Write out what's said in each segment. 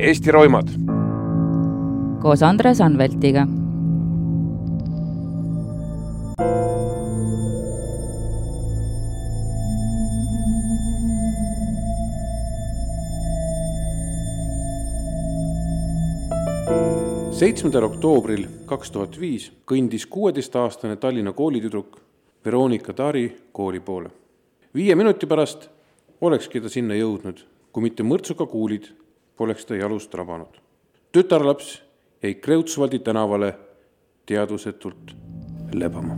Eesti roimad. koos Andres Anveltiga. seitsmendal oktoobril kaks tuhat viis kõndis kuueteistaastane Tallinna koolitüdruk Veronika Tari kooli poole. viie minuti pärast olekski ta sinna jõudnud, kui mitte mõrtsukakuulid poleks ta jalust rabanud. tütarlaps jäi Kreutzwaldi tänavale teadvusetult lebama.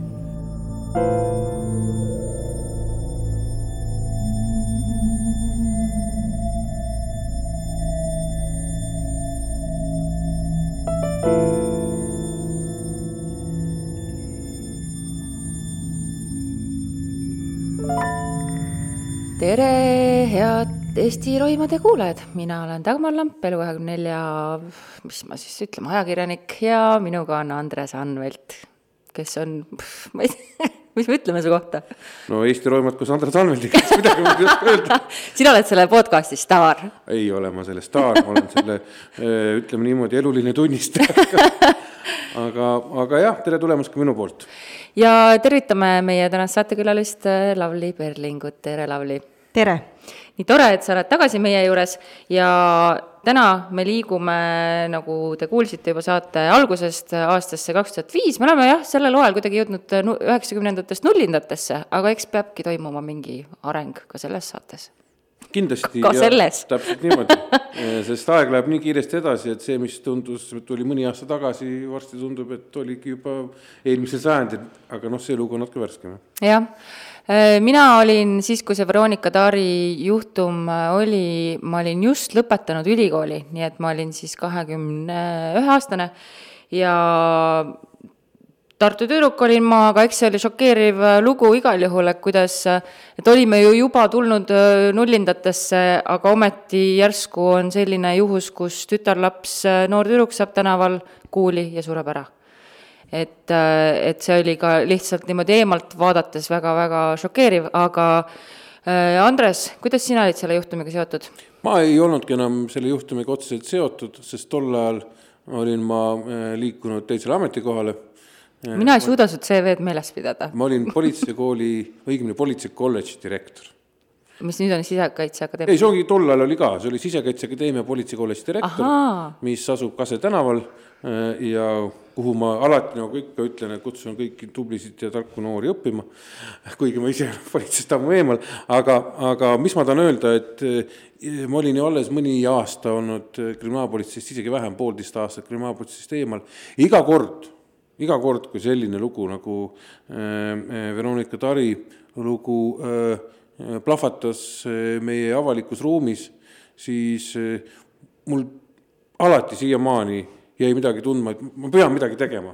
Head Eesti roimade kuulajad, mina olen Dagmar Lamp, Elu24, mis ma siis ütleme, ajakirjanik ja minuga on Andres Anvelt, kes on, ma ei tea, mis me ütleme su kohta? no Eesti roimad koos Andres Anveldiga, kas midagi muud ei oska öelda. sina oled selle podcasti staar. ei ole ma selle staar, ma olen selle, ütleme niimoodi, eluline tunnistaja aga, aga jah, tere tulemast ka minu poolt. ja tervitame meie tänast saatekülalist Lavly Perlingut, tere Lavly! tere! Nii tore, et sa oled tagasi meie juures ja täna me liigume, nagu te kuulsite juba saate algusest, aastasse kaks tuhat viis, me oleme jah, sellel hooajal kuidagi jõudnud üheksakümnendatest nullindatesse, aga eks peabki toimuma mingi areng ka selles saates kindlasti. ka selles. täpselt niimoodi, sest aeg läheb nii kiiresti edasi, et see, mis tundus, tuli mõni aasta tagasi, varsti tundub, et oligi juba eelmisel sajandil, aga noh, see lugu on natuke värskem. jah mina olin siis, kui see Veronika Taari juhtum äh, oli, ma olin just lõpetanud ülikooli, nii et ma olin siis kahekümne ühe aastane ja Tartu tüdruk olin ma, aga eks see oli šokeeriv äh, lugu igal juhul, et kuidas, et olime ju juba tulnud nullindatesse, aga ometi järsku on selline juhus, kus tütarlaps, noor tüdruk saab tänaval kuuli ja sureb ära et, äh, et see oli ka lihtsalt niimoodi eemalt vaadates väga-väga šokeeriv, aga äh, Andres, kuidas sina olid selle juhtumiga seotud? ma ei olnudki enam selle juhtumiga otseselt seotud, sest tol ajal olin ma äh, liikunud teisele ametikohale. mina ei suuda su CV-d meeles pidada. ma olin politseikooli, õigemini politseikolledži direktor mis nüüd on Sisekaitseakadeemia? ei, see ongi, tol ajal oli ka, see oli Sisekaitseakadeemia politseikolledži direktor, mis asub Kase tänaval ja kuhu ma alati nagu ikka ütlen, et kutsun kõiki tublisid ja tarku noori õppima, kuigi ma ise olen politseist ammu eemal, aga, aga mis ma tahan öelda, et eh, ma olin ju alles mõni aasta olnud kriminaalpolitseist, isegi vähem, poolteist aastat kriminaalpolitseist eemal, iga kord, iga kord, kui selline lugu nagu äh, Veronika Tari lugu äh, plahvatas meie avalikus ruumis, siis äh, mul alati siiamaani jäi midagi tundma, et ma pean midagi tegema.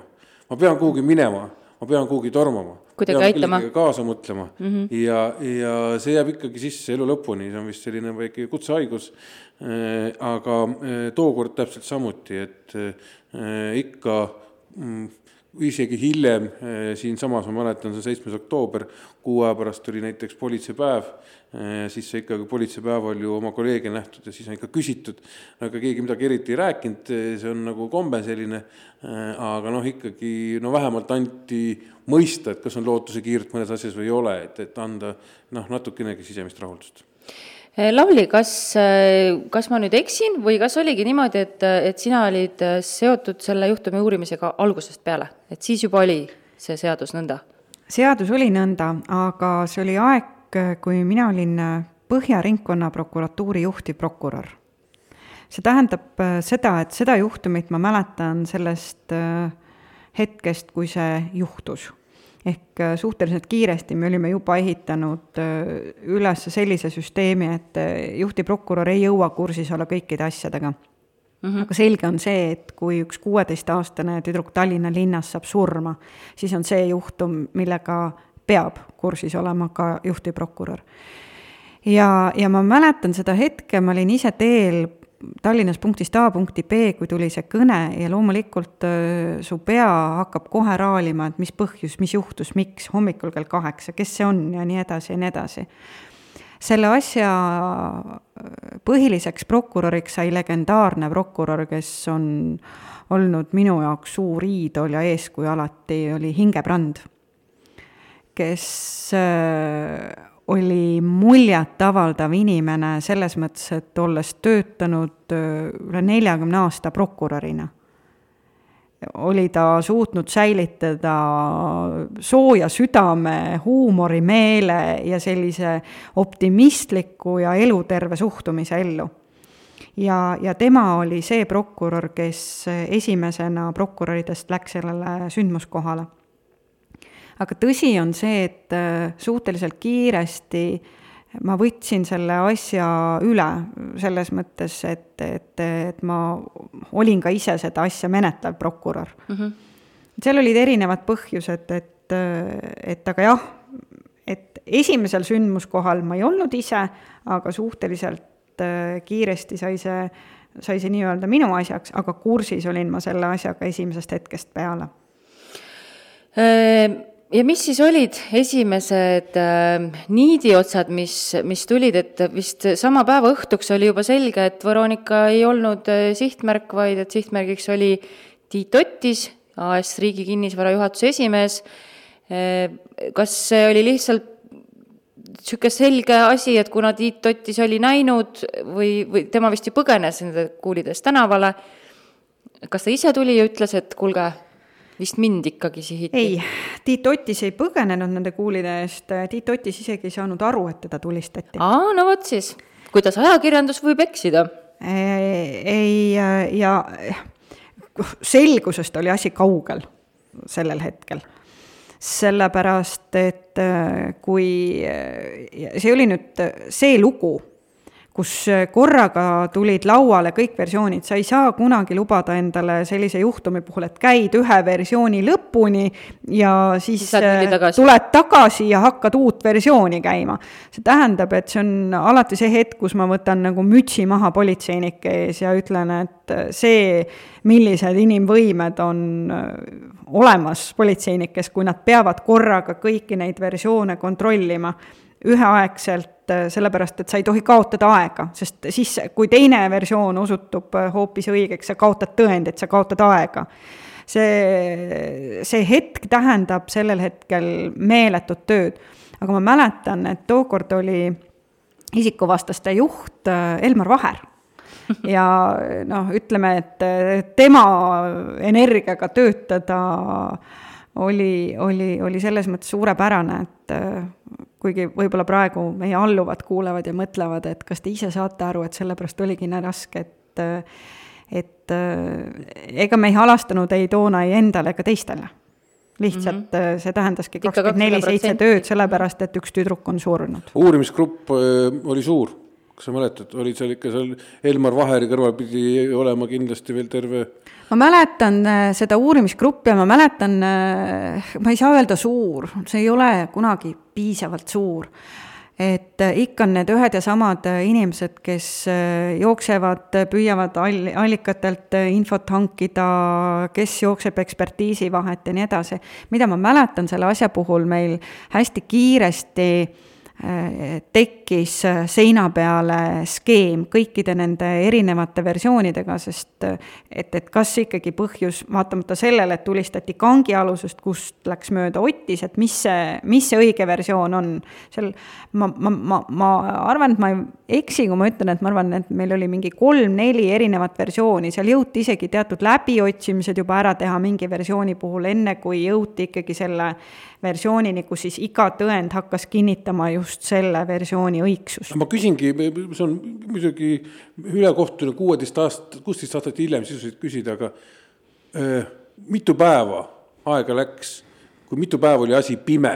ma pean kuhugi minema, ma pean kuhugi tormama. kuidagi aitama. kaasa mõtlema mm -hmm. ja, ja see jääb ikkagi sisse elu lõpuni, see on vist selline väike kutsehaigus äh,. aga äh, tookord täpselt samuti, et äh, ikka mm, isegi hiljem eh, siinsamas, ma mäletan, see on seitsmes oktoober, kuu aja pärast tuli näiteks politseipäev, eh, siis see ikkagi politseipäeval ju oma kolleege nähtud ja siis on ikka küsitud, aga keegi midagi eriti ei rääkinud, eh, see on nagu komme selline, aga noh, ikkagi no vähemalt anti mõista, et kas on lootusekiirt mõnes asjas või ei ole, et, et anda noh, natukenegi sisemist rahuldust Lavly, kas, eh, kas ma nüüd eksin või kas oligi niimoodi, et, et sina olid eh, seotud selle juhtumi uurimisega algusest peale, et siis juba oli see seadus nõnda? seadus oli nõnda, aga see oli aeg, kui mina olin Põhja Ringkonnaprokuratuuri juhtivprokurör. see tähendab seda, et seda juhtumit ma mäletan sellest hetkest, kui see juhtus ehk äh, suhteliselt kiiresti me olime juba ehitanud äh, üles sellise süsteemi, et äh, juhtivprokurör ei jõua kursis olla kõikide asjadega Mm -hmm. aga selge on see, et kui üks kuueteistaastane tüdruk Tallinna linnas saab surma, siis on see juhtum, millega peab kursis olema ka juhtivprokurör. ja, ja ma mäletan seda hetke, ma olin ise teel Tallinnas punktist A punkti B, kui tuli see kõne ja loomulikult äh, su pea hakkab kohe raalima, et mis põhjus, mis juhtus, miks, hommikul kell kaheksa, kes see on ja nii edasi ja nii edasi. selle asja põhiliseks prokuröriks sai legendaarne prokurör, kes on olnud minu jaoks suur iidol ja eeskuju alati, oli Hinge Brand, kes äh, oli muljetavaldav inimene selles mõttes, et olles töötanud äh, üle neljakümne aasta prokurörina oli ta suutnud säilitada sooja südame, huumorimeele ja sellise optimistliku ja eluterve suhtumise ellu. ja, ja tema oli see prokurör, kes esimesena prokuröridest läks sellele sündmuskohale. Aga tõsi on see, et suhteliselt kiiresti äh, ma võtsin selle asja üle selles mõttes, et, et, et ma olin ka ise seda asja menetlev prokurör mm. -hmm. seal olid erinevad põhjused, et, et aga jah, et esimesel sündmuskohal ma ei olnud ise, aga suhteliselt äh, kiiresti sai see, sai see nii-öelda minu asjaks, aga kursis olin ma selle asjaga esimesest hetkest peale ehm, ja mis siis olid esimesed äh, niidiotsad, mis, mis tulid, et vist sama päeva õhtuks oli juba selge, et Veronika ei olnud äh, sihtmärk, vaid et sihtmärgiks oli Tiit Ottis, AS Riigi Kinnisvara juhatuse esimees äh,. kas see oli lihtsalt niisugune selge asi, et kuna Tiit Ottis oli näinud või, või tema vist ju põgenes nende kuulidest tänavale, kas ta ise tuli ja ütles, et kuulge, vist mind ikkagi sihiti? ei, Tiit Ottis ei põgenenud nende kuulide eest, Tiit Ottis isegi ei saanud aru, et teda tulistati. aa, no vot siis, kuidas ajakirjandus võib eksida? ei, ja selgusest oli asi kaugel sellel hetkel. sellepärast, et kui, see oli nüüd see lugu kus äh, korraga tulid lauale kõik versioonid, sa ei saa kunagi lubada endale sellise juhtumi puhul, et käid ühe versiooni lõpuni ja siis, siis äh, tagasi. tuled tagasi ja hakkad uut versiooni käima. see tähendab, et see on alati see hetk, kus ma võtan nagu mütsi maha politseinike ees ja ütlen, et äh, see, millised inimvõimed on olemas politseinikes, kui nad peavad korraga kõiki neid versioone kontrollima üheaegselt äh, sellepärast, et sa ei tohi kaotada aega, sest siis, kui teine versioon osutub äh, hoopis õigeks, sa kaotad tõendit, sa kaotad aega. see, see hetk tähendab sellel hetkel meeletut tööd. aga ma mäletan, et tookord oli isikuvastaste juht äh, Elmar Vaher ja noh, ütleme, et tema energiaga töötada oli, oli, oli selles mõttes suurepärane, et kuigi võib-olla praegu meie alluvad kuulevad ja mõtlevad, et kas te ise saate aru, et sellepärast oligi nii raske, et et ega me ei halastanud ei toona ei endale ega teistele. lihtsalt mm -hmm. see tähendaski kakskümmend neli seitse tööd, sellepärast et üks tüdruk on surnud. uurimisgrupp oli suur, kas sa mäletad, oli seal ikka seal Elmar Vaheri kõrval pidi olema kindlasti veel terve ma mäletan äh, seda uurimisgruppi ja ma mäletan, äh, ma ei saa öelda suur, see ei ole kunagi piisavalt suur. et äh, ikka on need ühed ja samad inimesed, kes jooksevad, püüavad all-, allikatelt infot hankida, kes jookseb ekspertiisi vahet ja nii edasi. mida ma mäletan selle asja puhul meil hästi kiiresti tekkis seina peale skeem kõikide nende erinevate versioonidega, sest et, et kas ikkagi põhjus, vaatamata sellele, et tulistati kangialusest, kust läks mööda Ottis, et mis see, mis see õige versioon on. seal ma, ma, ma, ma arvan, et ma ei eksi, kui ma ütlen, et ma arvan, et meil oli mingi kolm-neli erinevat versiooni, seal jõuti isegi teatud läbiotsimised juba ära teha mingi versiooni puhul, enne kui jõuti ikkagi selle versioonini, kus siis iga tõend hakkas kinnitama just selle versiooni õigsust. ma küsingi, see on muidugi ülekohtune kuueteist aastat, kuusteist aastat hiljem sisuliselt küsida, aga öö, mitu päeva aega läks, kui mitu päeva oli asi pime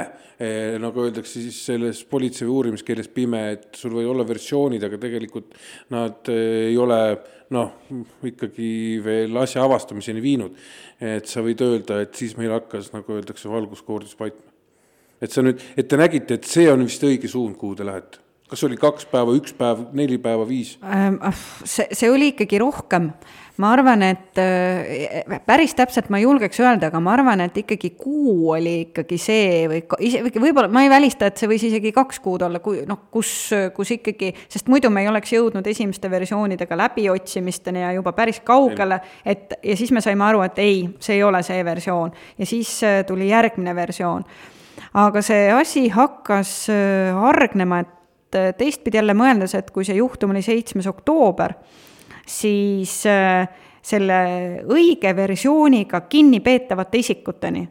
nagu öeldakse siis selles politsei uurimiskeeles pime, et sul võivad olla versioonid, aga tegelikult nad eh, ei ole noh, ikkagi veel asja avastamiseni viinud. et sa võid öelda, et siis meil hakkas, nagu öeldakse, valguskoordis paikma. et sa nüüd, et te nägite, et see on vist õige suund, kuhu te lähete kas oli kaks päeva, üks päev, neli päeva, viis? Ähm, ah, see, see oli ikkagi rohkem. Ma arvan, et äh, päris täpselt ma ei julgeks öelda, aga ma arvan, et ikkagi kuu oli ikkagi see või isegi võib-olla ma ei välista, et see võis isegi kaks kuud olla, kui noh, kus, kus ikkagi, sest muidu me ei oleks jõudnud esimeste versioonidega läbiotsimisteni ja juba päris kaugele, et ja siis me saime aru, et ei, see ei ole see versioon. Ja siis äh, tuli järgmine versioon. Aga see asi hakkas hargnema, et äh, teistpidi jälle mõeldes, et kui see juhtum oli seitsmes oktoober, siis äh, selle õige versiooniga kinnipeetavate isikuteni,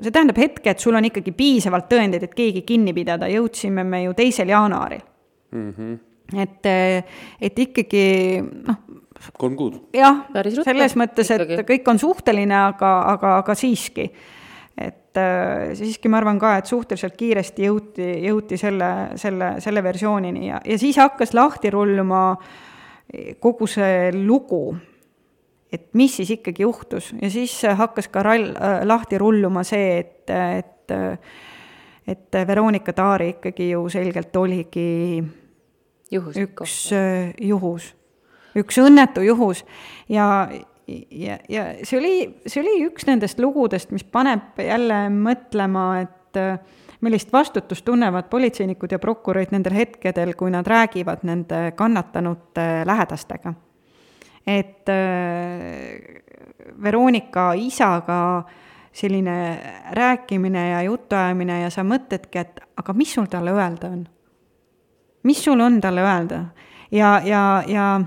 see tähendab hetke, et sul on ikkagi piisavalt tõendeid, et keegi kinni pidada, jõudsime me ju teisel jaanuaril mm. -hmm. et, äh, et ikkagi noh, kolm kuud. jah, selles mõttes, et kõik on suhteline, aga, aga, aga siiski et äh, siiski ma arvan ka, et suhteliselt kiiresti jõuti, jõuti selle, selle, selle versioonini ja, ja siis hakkas lahti rulluma kogu see lugu, et mis siis ikkagi juhtus. Ja siis hakkas ka rall, äh, lahti rulluma see, et, et et Veronika Taari ikkagi ju selgelt oligi juhus, üks äh, juhus, üks õnnetu juhus. Ja ja, ja see oli, see oli üks nendest lugudest, mis paneb jälle mõtlema, et äh, millist vastutust tunnevad politseinikud ja prokurörid nendel hetkedel, kui nad räägivad nende kannatanute lähedastega. et äh, Veronika isaga selline rääkimine ja jutuajamine ja sa mõtledki, et aga mis sul talle öelda on? mis sul on talle öelda? ja, ja, ja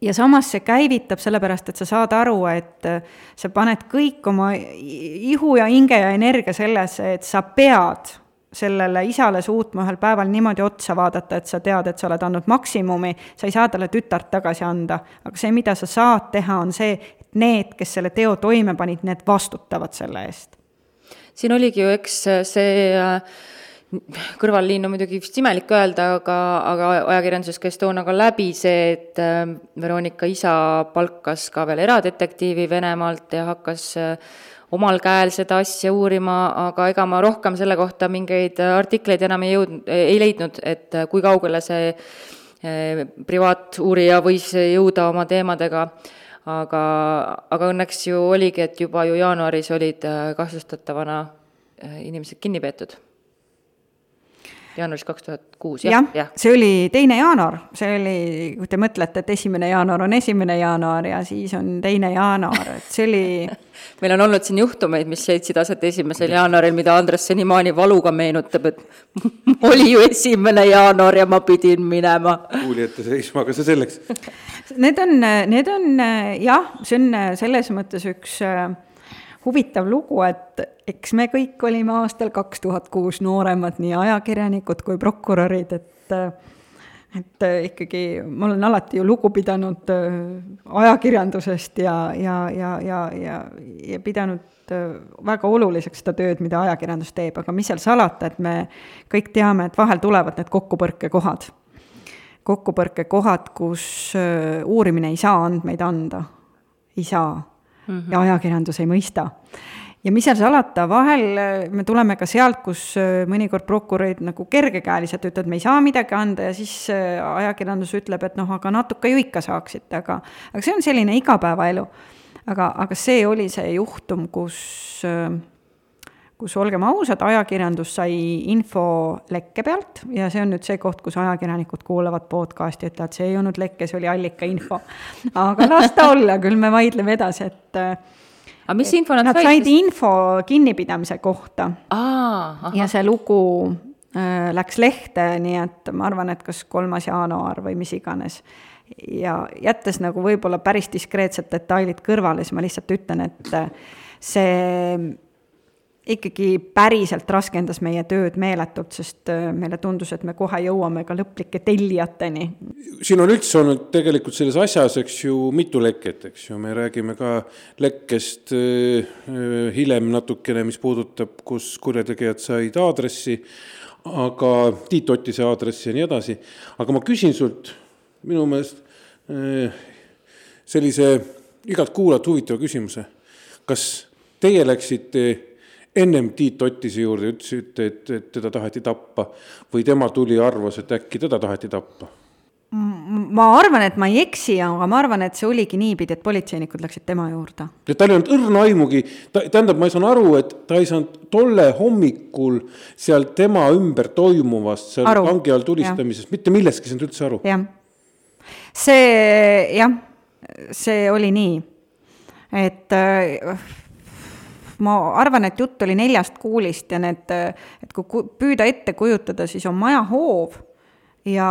ja samas see käivitab sellepärast, et sa saad aru, et äh, sa paned kõik oma ihu ja hinge ja energia sellesse, et sa pead sellele isale suutma ühel päeval niimoodi otsa vaadata, et sa tead, et sa oled andnud maksimumi, sa ei saa talle tütart tagasi anda. aga see, mida sa saad teha, on see, et need, kes selle teo toime panid, need vastutavad selle eest. siin oligi ju, eks see äh, kõrvalliin on muidugi vist imelik öelda, aga, aga ajakirjanduses käis toona ka läbi see, et äh, Veronika isa palkas ka veel eradetektiivi Venemaalt ja hakkas äh, omal käel seda asja uurima, aga ega ma rohkem selle kohta mingeid artikleid enam ei jõudnud, ei leidnud, et äh, kui kaugele see privaatuurija võis jõuda oma teemadega. Aga, aga õnneks ju oligi, et juba ju jaanuaris olid kahtlustatavana inimesed kinni peetud jaanuaris kaks tuhat kuus, jah? jah ja., see oli teine jaanuar, see oli, kui te mõtlete, et esimene jaanuar on esimene jaanuar ja siis on teine jaanuar, et see oli meil on olnud siin juhtumeid, mis leidsid aset esimesel jaanuaril, mida Andres senimaani valuga meenutab, et oli ju esimene jaanuar ja ma pidin minema. kuuli ette seisma, aga see selleks. Need on, need on jah, see on selles mõttes üks äh, huvitav lugu, et eks me kõik olime aastal kaks tuhat kuus nooremad, nii ajakirjanikud kui prokurörid, et et ikkagi ma olen alati ju lugu pidanud äh, ajakirjandusest ja, ja, ja, ja, ja, ja pidanud äh, väga oluliseks seda tööd, mida ajakirjandus teeb, aga mis seal salata, et me kõik teame, et vahel tulevad need kokkupõrkekohad. kokkupõrkekohad, kus äh, uurimine ei saa andmeid anda, ei saa mm -hmm. ja ajakirjandus ei mõista. ja mis seal salata, vahel äh, me tuleme ka sealt, kus äh, mõnikord prokurörid nagu kergekäeliselt ütlevad, me ei saa midagi anda ja siis äh, ajakirjandus ütleb, et noh, aga natuke ju ikka saaksite, aga, aga see on selline igapäevaelu. aga, aga see oli see juhtum, kus kus olgem ausad, ajakirjandus sai info lekke pealt ja see on nüüd see koht, kus ajakirjanikud kuulavad podcast'i, ütlevad, see ei olnud lekke, see oli allikainfo. aga las ta olla, küll me vaidleme edasi, et aga mis info nad, nad said? Nad said info kinnipidamise kohta. ja see lugu äh, läks lehte, nii et ma arvan, et kas kolmas jaanuar või mis iganes. ja jättes nagu võib-olla päris diskreetsed detailid kõrvale, siis ma lihtsalt ütlen, et see ikkagi päriselt raskendas meie tööd meeletult, sest äh, meile tundus, et me kohe jõuame ka lõplike tellijateni. siin on üldse olnud tegelikult selles asjas, eks ju, mitu leket, eks ju, me räägime ka lekkest äh, äh, hiljem natukene, mis puudutab, kus kurjategijad said aadressi, aga Tiit Ottise aadressi ja nii edasi, aga ma küsin sult minu meelest sellise igalt kuulajat huvitava küsimuse, kas teie läksite ennem Tiit Ottise juurde, ütlesite, et, et teda taheti tappa või tema tuli ja arvas, et äkki teda taheti tappa? ma arvan, et ma ei eksi, aga ma arvan, et see oligi niipidi, et politseinikud läksid tema juurde. ja tal ei olnud õrna aimugi, ta, tähendab, ma ei saanud aru, et ta ei saanud tolle hommikul seal tema ümber toimuvast, seal aru. vangi all tulistamisest, mitte millestki ei saanud üldse aru. jah, see jah, see oli nii, et äh, ma arvan, et jutt oli neljast kuulist ja need, et kui püüda ette kujutada, siis on maja hoov ja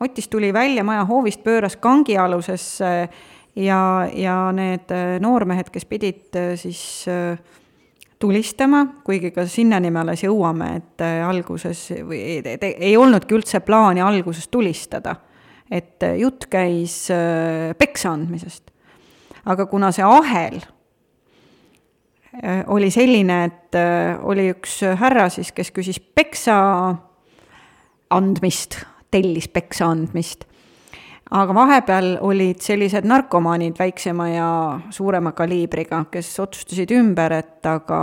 Otis tuli välja maja hoovist, pööras kangialusesse ja, ja need noormehed, kes pidid siis tulistama, kuigi ka sinnani me alles jõuame, et alguses või ei, ei olnudki üldse plaani alguses tulistada. et jutt käis peksa andmisest. aga kuna see ahel Äh, oli selline, et äh, oli üks härra siis, kes küsis peksa andmist, tellis peksa andmist. aga vahepeal olid sellised narkomaanid väiksema ja suurema kaliibriga, kes otsustasid ümber, et aga,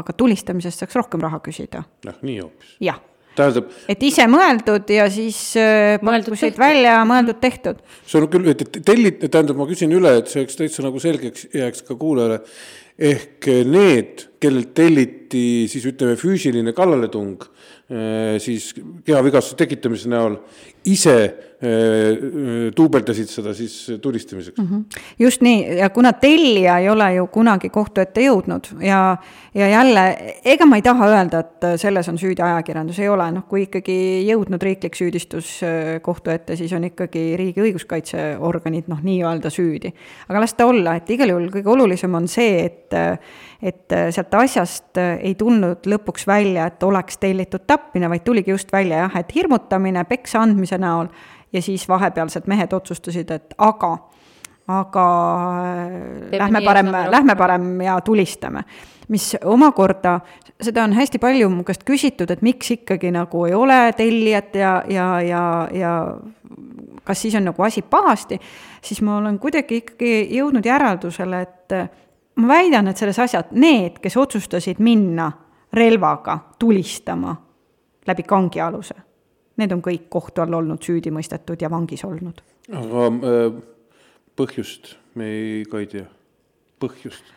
aga tulistamisest saaks rohkem raha küsida. noh, nii hoopis. jah tähendab. et ise mõeldud ja siis äh, pakkusid välja, mõeldud tehtud. see on küll, et tellid, tähendab, ma küsin üle, et see oleks täitsa nagu selgeks jääks ka kuulajale ehk need, kellelt telliti siis ütleme, füüsiline kallaletung, eh, siis kehavigastuse tekitamise näol, ise eh, duubeldasid seda siis tulistamiseks mm. -hmm. just nii, ja kuna tellija ei ole ju kunagi kohtu ette jõudnud ja, ja jälle, ega ma ei taha öelda, et selles on süüdi ajakirjandus, ei ole, noh, kui ikkagi jõudnud riiklik süüdistus eh, kohtu ette, siis on ikkagi riigi õiguskaitseorganid noh, nii-öelda süüdi. aga las ta olla, et igal juhul kõige olulisem on see, et et sealt asjast ei tulnud lõpuks välja, et oleks tellitud tapmine, vaid tuligi just välja jah, et hirmutamine peksa andmise näol ja siis vahepealsed mehed otsustasid, et aga, aga Teeme lähme parem, lähme parem ja tulistame. mis omakorda, seda on hästi palju mu käest küsitud, et miks ikkagi nagu ei ole tellijat ja, ja, ja, ja kas siis on nagu asi pahasti, siis ma olen kuidagi ikkagi jõudnud järeldusele, et ma väidan, et selles asjas need, kes otsustasid minna relvaga tulistama läbi kangialuse. Need on kõik kohtu all olnud süüdi mõistetud ja vangis olnud. aga äh, põhjust me ei, ka ei tea, põhjust?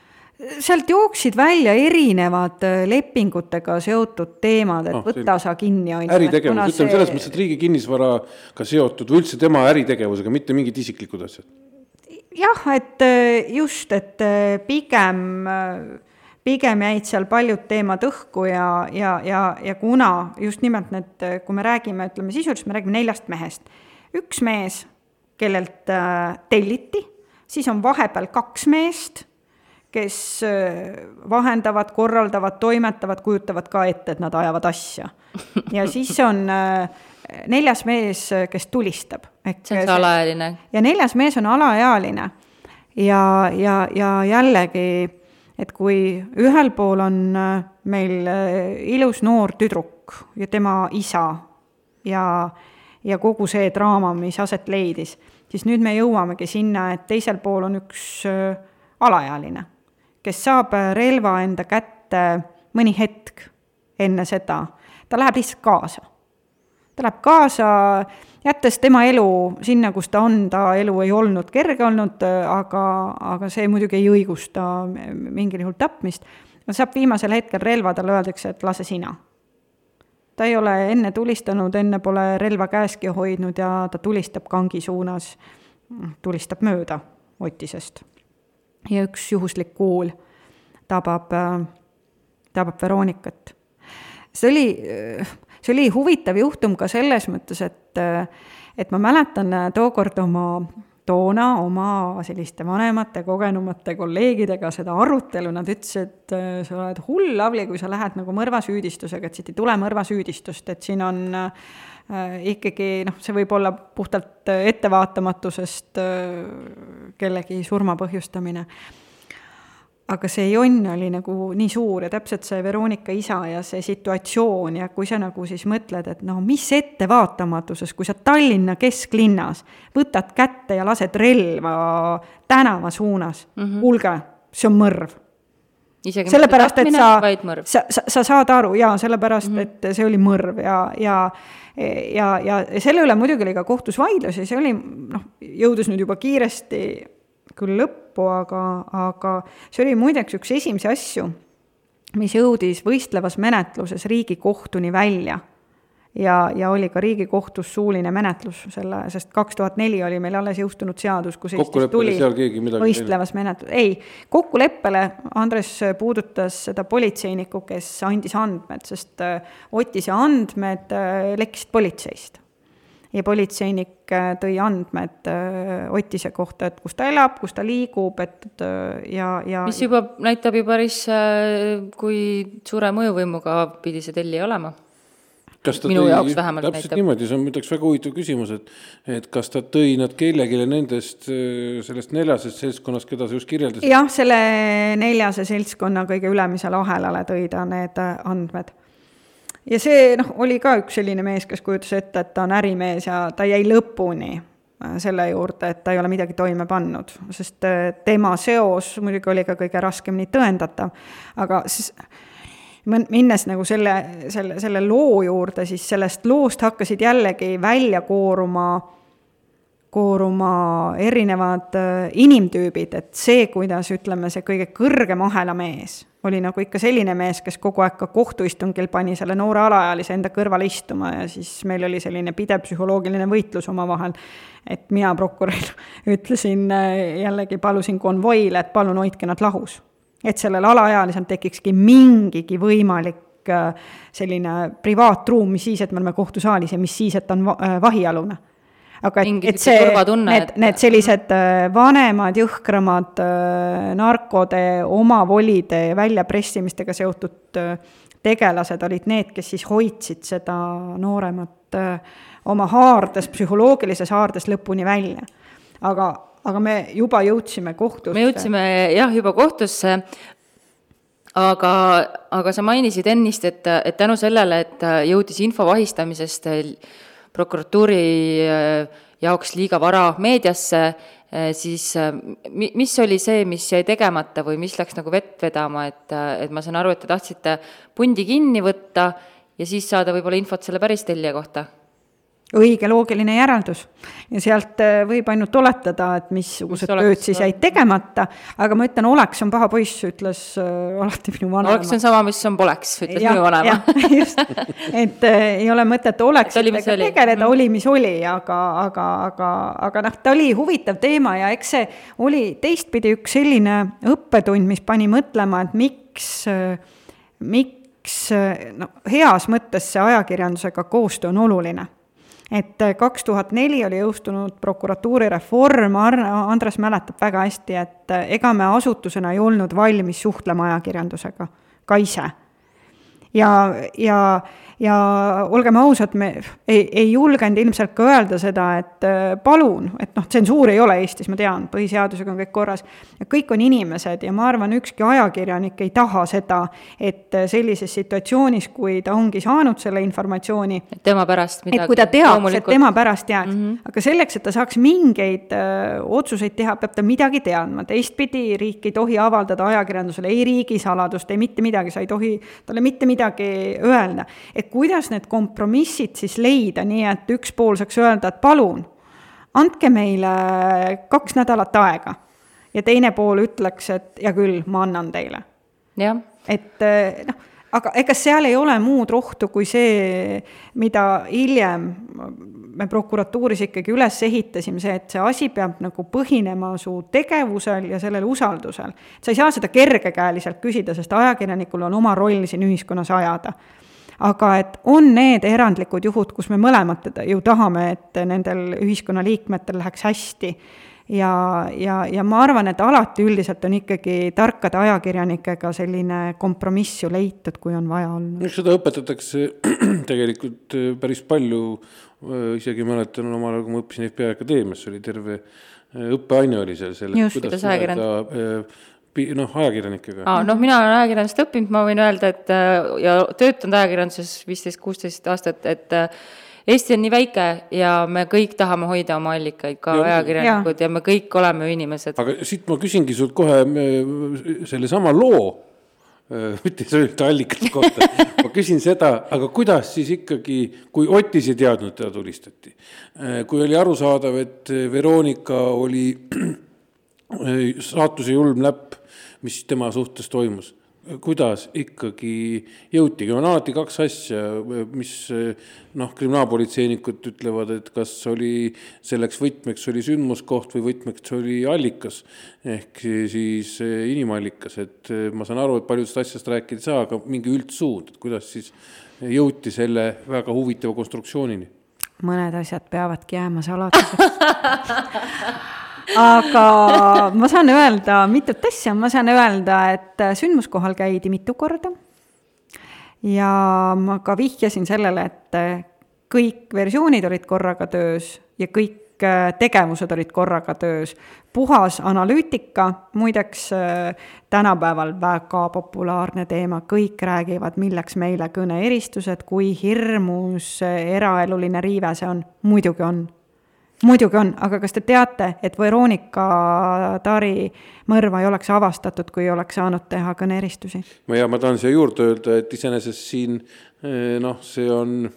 sealt jooksid välja erinevad äh, lepingutega seotud teemad, et no, võta sa kinni, on ju. äritegevus, ütleme selles mõttes, et riigi kinnisvaraga seotud või üldse tema äritegevusega, mitte mingid isiklikud asjad. Jah, et äh, just, et pigem pigem jäid seal paljud teemad õhku ja, ja, ja, ja kuna just nimelt need, kui me räägime, ütleme sisuliselt, me räägime neljast mehest. üks mees, kellelt äh, telliti, siis on vahepeal kaks meest, kes äh, vahendavad, korraldavad, toimetavad, kujutavad ka ette, et nad ajavad asja. ja siis on äh, neljas mees, kes tulistab. see on see alaealine. ja neljas mees on alaealine. ja, ja, ja jällegi et kui ühel pool on äh, meil äh, ilus noor tüdruk ja tema isa ja, ja kogu see draama, mis aset leidis, siis nüüd me jõuamegi sinna, et teisel pool on üks äh, alaealine, kes saab relva enda kätte mõni hetk enne seda, ta läheb lihtsalt kaasa. Ta läheb kaasa jättes tema elu sinna, kus ta on, ta elu ei olnud kerge olnud, aga, aga see muidugi ei õigusta mingil juhul tapmist. no saab viimasel hetkel relva, talle öeldakse, et lase sina. ta ei ole enne tulistanud, enne pole relva käeski hoidnud ja ta tulistab kangi suunas, tulistab mööda Otisest. ja üks juhuslik kuul tabab, tabab Veronikat. see oli see oli huvitav juhtum ka selles mõttes, et, et ma mäletan tookord oma toona oma selliste vanemate, kogenumate kolleegidega seda arutelu, nad ütlesid, et sa oled hull, Lavly, kui sa lähed nagu mõrvasüüdistusega, et siit ei tule mõrvasüüdistust, et siin on äh, ikkagi noh, see võib olla puhtalt ettevaatamatusest äh, kellegi surma põhjustamine aga see jonn oli nagu nii suur ja täpselt see Veronika isa ja see situatsioon ja kui sa nagu siis mõtled, et no mis ettevaatamatusest, kui sa Tallinna kesklinnas võtad kätte ja lased relva tänava suunas mm, -hmm. kuulge, see on mõrv. sellepärast, et sa, sa, sa, sa saad aru jaa, sellepärast mm, -hmm. et see oli mõrv ja, ja ja, ja selle üle muidugi oli ka kohtus vaidlusi, see oli noh, jõudis nüüd juba kiiresti küll lõppu, aga, aga see oli muideks üks esimesi asju, mis jõudis võistlevas menetluses Riigikohtuni välja ja, ja oli ka Riigikohtus suuline menetlus selle, sest kaks tuhat neli oli meil alles jõustunud seadus, kus Eestis tuli võistlevas menetlus, ei, kokkuleppele Andres puudutas seda politseinikku, kes andis andmed, sest äh, Otise andmed äh, lekkisid politseist. Ja politseinik äh, tõi andmed Otise kohta, et kus ta elab, kus ta liigub, et ja, ja mis juba näitab ju päris, kui suure mõjuvõimuga pidi see tellija olema kas ta minu tõi, jaoks vähemalt täpselt näitab. niimoodi, see on muideks väga huvitav küsimus, et et kas ta tõi nad kellelegi nendest, äh, sellest neljasest seltskonnast, keda sa just kirjeldasid? jah, selle neljase seltskonna kõige ülemisele ahelale tõi ta need äh, andmed. Ja see noh, oli ka üks selline mees, kes kujutas ette, et ta on ärimees ja ta jäi lõpuni äh, selle juurde, et ta ei ole midagi toime pannud, sest tema seos muidugi oli ka kõige raskemini tõendatav, aga siis minnes nagu selle, selle, selle loo juurde, siis sellest loost hakkasid jällegi välja kooruma, kooruma erinevad äh, inimtüübid, et see, kuidas ütleme, see kõige kõrgem ahelamees oli nagu ikka selline mees, kes kogu aeg ka kohtuistungil pani selle noore alaealise enda kõrvale istuma ja siis meil oli selline pidev psühholoogiline võitlus omavahel. et mina prokurör ütlesin äh, jällegi, palusin konvoile, et palun hoidke nad lahus et sellel alaealisel tekikski mingigi võimalik äh, selline privaatruum, mis siis, et me oleme kohtusaalis ja mis siis, et ta on äh, vahialune. Aga et, et see, need, need sellised äh, vanemad, jõhkramad narkode omavolide väljapressimistega seotud tegelased olid need, kes siis hoidsid seda nooremat oma haardes, psühholoogilises haardes lõpuni välja. aga aga me juba jõudsime kohtusse. me jõudsime jah, juba kohtusse, aga, aga sa mainisid ennist, et, et tänu sellele, et jõudis info vahistamisest prokuratuuri äh, jaoks liiga vara meediasse, äh, siis äh, mis oli see, mis jäi tegemata või mis läks nagu vett vedama, et, et ma saan aru, et te tahtsite pundi kinni võtta ja siis saada võib-olla infot selle päris tellija kohta õige loogiline järeldus. ja sealt äh, võib ainult oletada, et missugused mis tööd siis jäid tegemata, aga ma ütlen, oleks on paha poiss, ütles äh, alati minu vanaema. oleks on sama, mis on poleks, ütles ja, minu vanaema. just, et äh, ei ole mõtet oleksitega tegeleda, oli, mis oli, aga, aga, aga, aga noh, ta oli huvitav teema ja eks see oli teistpidi üks selline õppetund, mis pani mõtlema, et miks, miks no heas mõttes see ajakirjandusega koostöö on oluline et äh, kaks tuhat neli oli jõustunud prokuratuuri reform, Andres mäletab väga hästi, et äh, ega me asutusena ei olnud valmis suhtlema ajakirjandusega, ka ise. ja, ja ja olgem ausad, me ei, ei julgenud ilmselt ka öelda seda, et äh, palun, et noh, tsensuuri ei ole Eestis, ma tean, põhiseadusega on kõik korras. kõik on inimesed ja ma arvan, ükski ajakirjanik ei taha seda, et äh, sellises situatsioonis, kui ta ongi saanud selle informatsiooni. et tema pärast midagi. et kui ta teaks, et tema pärast jääks mm, -hmm. aga selleks, et ta saaks mingeid öö, äh, otsuseid teha, peab ta midagi teadma, teistpidi riik ei tohi avaldada ajakirjandusele ei riigisaladust, ei mitte midagi, sa ei tohi talle mitte midagi öelda. et kuidas need kompromissid siis leida, nii et üks pool saaks öelda, et palun, andke meile kaks nädalat aega. ja teine pool ütleks, et hea küll, ma annan teile. et eh, noh, aga ega seal ei ole muud rohtu kui see, mida hiljem me prokuratuuris ikkagi üles ehitasime, see, et see asi peab nagu põhinema su tegevusel ja sellel usaldusel. sa ei saa seda kergekäeliselt küsida, sest ajakirjanikul on oma roll siin ühiskonnas ajada aga et on need erandlikud juhud, kus me mõlemad ju tahame, et nendel ühiskonnaliikmetel läheks hästi ja, ja, ja ma arvan, et alati üldiselt on ikkagi tarkade ajakirjanikega selline kompromiss ju leitud, kui on vaja olnud. eks seda õpetatakse tegelikult äh, päris palju, äh, isegi mäletan omal ajal, kui ma õppisin FBI Akadeemias, oli terve äh, õppeaine oli seal selle, kuidas suhelda noh, ajakirjanikega. aa, noh, mina olen ajakirjandust õppinud, ma võin öelda, et äh, ja töötanud ajakirjanduses viisteist, kuusteist aastat, et äh, Eesti on nii väike ja me kõik tahame hoida oma allikaid, ka ja, ajakirjanikud ja. ja me kõik oleme inimesed. aga siit ma küsingi sult kohe sellesama loo mitte ei saa öelda allikate kohta, ma küsin seda, aga kuidas siis ikkagi, kui Otis ei teadnud, teda tulistati, kui oli arusaadav, et Veronika oli saatuse julm läpp, mis tema suhtes toimus. Kuidas ikkagi jõutigi, on alati kaks asja, mis noh, kriminaalpolitseinikud ütlevad, et kas oli selleks võtmeks oli sündmuskoht või võtmeks oli allikas ehk siis inimallikas, et ma saan aru, et paljudest asjast rääkida ei saa, aga mingi üldsuund, et kuidas siis jõuti selle väga huvitava konstruktsioonini? mõned asjad peavadki jääma saladuseks aga ma saan öelda mitut asja, ma saan öelda, et sündmuskohal käidi mitu korda. ja ma ka vihjasin sellele, et kõik versioonid olid korraga töös ja kõik tegevused olid korraga töös. puhas analüütika, muideks tänapäeval väga populaarne teema, kõik räägivad, milleks meile kõneeristused, kui hirmus eraeluline riive see on, muidugi on muidugi on, aga kas te teate, et Veronika Tari mõrva ei oleks avastatud, kui oleks saanud teha kõneeristusi? ja ma tahan siia juurde öelda, et iseenesest siin eh, noh, see on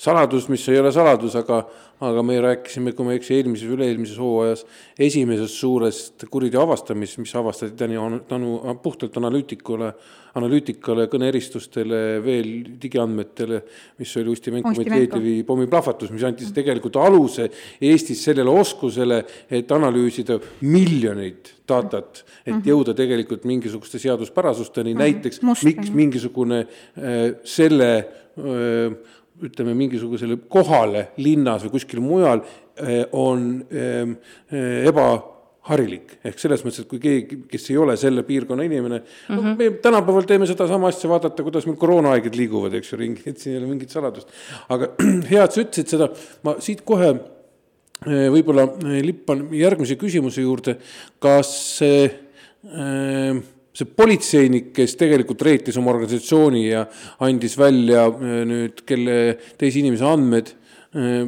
saladus, mis ei ole saladus, aga aga me rääkisime, kui ma ei eksi, eelmises, üle-eelmises hooajas esimesest suurest kuriteo avastamist, mis avastati tänu, tänu puhtalt analüütikule, analüütikale, kõneeristustele, veel digiandmetele, mis oli Usti Menko-Medvedjevi pommiplahvatus, mis andis tegelikult aluse Eestis sellele oskusele, et analüüsida miljoneid datat, et mhm. jõuda tegelikult mingisuguste seaduspärasusteni -hmm. näiteks Must, miks mingisugune äh, selle äh, ütleme, mingisugusele kohale linnas või kuskil mujal eh, on ehm, eh, ebaharilik. ehk selles mõttes, et kui keegi, kes ei ole selle piirkonna inimene mm, -hmm. no mhm. me tänapäeval teeme sedasama asja, vaadata, kuidas meil koroonahaiged liiguvad, eks ju, ringi, et siin ei ole mingit saladust. aga hea, et sa ütlesid seda, ma siit kohe eh, võib-olla lippan järgmise küsimuse juurde, kas äh, see politseinik, kes tegelikult reetis oma organisatsiooni ja andis välja äh, nüüd kelle teise inimese andmed, äh,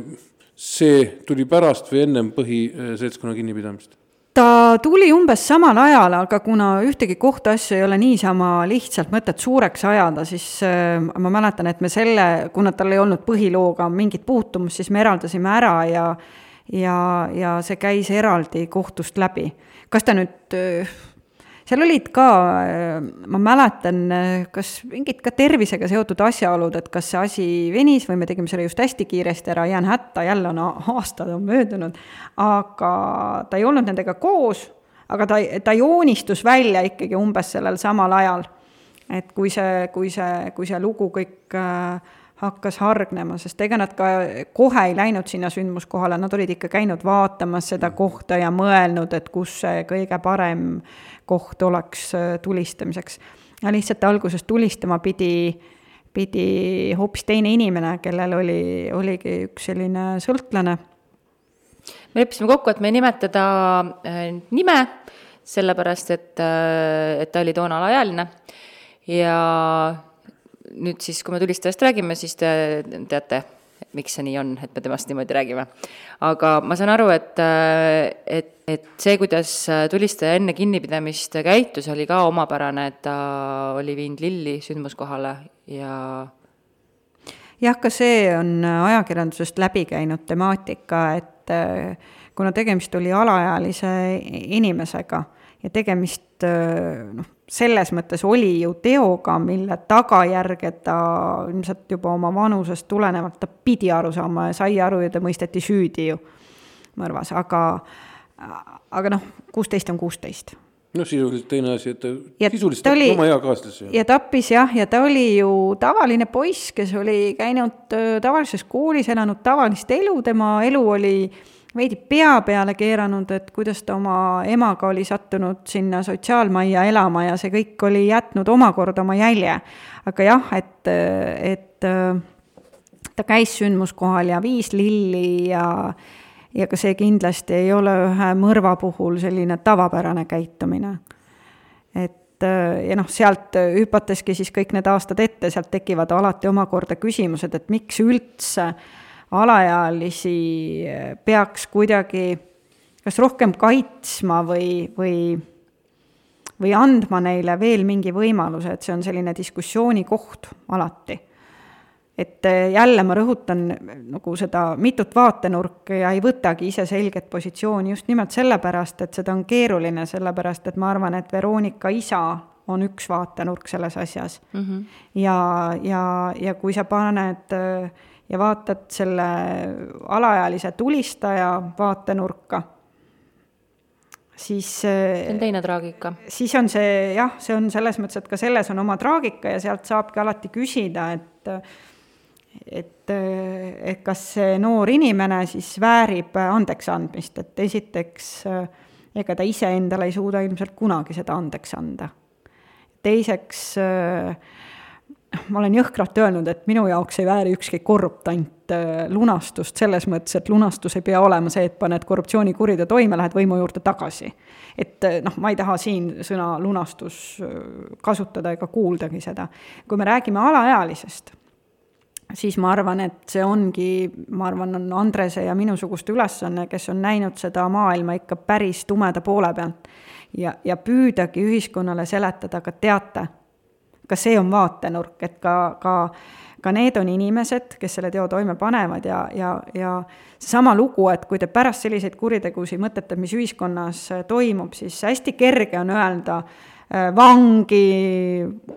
see tuli pärast või ennem põhiseltskonna kinnipidamist? ta tuli umbes samal ajal, aga kuna ühtegi kohtuasja ei ole niisama lihtsalt mõtet suureks ajada, siis äh, ma mäletan, et me selle, kuna tal ei olnud põhilooga mingit puutumust, siis me eraldasime ära ja ja, ja see käis eraldi kohtust läbi. kas ta nüüd seal olid ka, ma mäletan, kas mingid ka tervisega seotud asjaolud, et kas see asi venis või me tegime selle just hästi kiiresti ära, jään hätta, jälle on aastad on möödunud, aga ta ei olnud nendega koos, aga ta, ta joonistus välja ikkagi umbes sellel samal ajal. et kui see, kui see, kui see lugu kõik äh, hakkas hargnema, sest ega nad ka kohe ei läinud sinna sündmuskohale, nad olid ikka käinud vaatamas seda kohta ja mõelnud, et kus see kõige parem koht oleks äh, tulistamiseks. ja lihtsalt alguses tulistama pidi, pidi hoopis teine inimene, kellel oli, oligi üks selline sõltlane. me leppisime kokku, et me ei nimeta ta äh, nime, sellepärast et, äh, et ta oli toona alaealine ja nüüd siis, kui me tulistajast räägime, siis te teate, miks see nii on, et me temast niimoodi räägime. aga ma saan aru, et, et, et see, kuidas tulistaja enne kinnipidamist käitus, oli ka omapärane, et ta oli viinud Lilli sündmuskohale ja jah, ka see on ajakirjandusest läbi käinud temaatika, et kuna tegemist oli alaealise inimesega ja tegemist noh, selles mõttes oli ju teoga, mille tagajärge ta ilmselt juba oma vanusest tulenevalt, ta pidi aru saama ja sai aru ja ta mõisteti süüdi ju mõrvas, aga, aga noh, kuusteist on kuusteist noh, sisuliselt teine asi, et ta ja sisuliselt ta oli, oma eakaaslase. ja tappis jah, ja ta oli ju tavaline poiss, kes oli käinud tavalises koolis, elanud tavalist elu, tema elu oli äh, veidi pea peale keeranud, et kuidas ta oma emaga oli sattunud sinna sotsiaalmajja elama ja see kõik oli jätnud omakorda oma jälje. aga jah, et, et ta käis sündmuskohal ja viis lilli ja ja ka see kindlasti ei ole ühe mõrva puhul selline tavapärane käitumine. et ja noh, sealt hüpateski siis kõik need aastad ette, sealt tekivad alati omakorda küsimused, et miks üldse äh, alaealisi peaks kuidagi kas rohkem kaitsma või, või, või andma neile veel mingi võimaluse, et see on selline diskussiooni koht alati. et äh, jälle ma rõhutan nagu seda mitut vaatenurka ja ei võtagi ise selget positsiooni just nimelt sellepärast, et seda on keeruline, sellepärast et ma arvan, et Veronika isa on üks vaatenurk selles asjas mm. -hmm. ja, ja, ja kui sa paned ja vaatad selle alaealise tulistaja vaatenurka siis see on teine traagika. siis on see jah, see on selles mõttes, et ka selles on oma traagika ja sealt saabki alati küsida, et et, et kas see noor inimene siis väärib andeks andmist, et esiteks ega ta iseendale ei suuda ilmselt kunagi seda andeks anda. teiseks äh, ma olen jõhkralt öelnud, et minu jaoks ei vääri ükski korruptant äh, lunastust, selles mõttes, et lunastus ei pea olema see, et paned korruptsioonikuriteo toime, lähed võimu juurde tagasi. et äh, noh, ma ei taha siin sõna lunastus äh, kasutada ega kuuldagi seda. kui me räägime alaealisest, siis ma arvan, et see ongi, ma arvan, on Andrese ja minusuguste ülesanne, kes on näinud seda maailma ikka päris tumeda poole pealt. ja, ja püüdagi ühiskonnale seletada, aga teate ka see on vaatenurk, et ka, ka ka need on inimesed, kes selle teo toime panevad ja, ja, ja seesama lugu, et kui te pärast selliseid kuritegusid mõtlete, mis ühiskonnas toimub, siis hästi kerge on öelda äh, vangi,